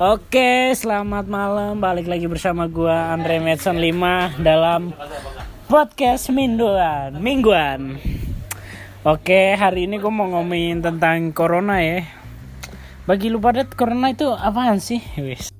Oke, selamat malam. Balik lagi bersama gua Andre Medson 5 dalam podcast mingguan. Mingguan. Oke, hari ini gue mau ngomongin tentang corona ya. Bagi lu pada corona itu apaan sih? Wis.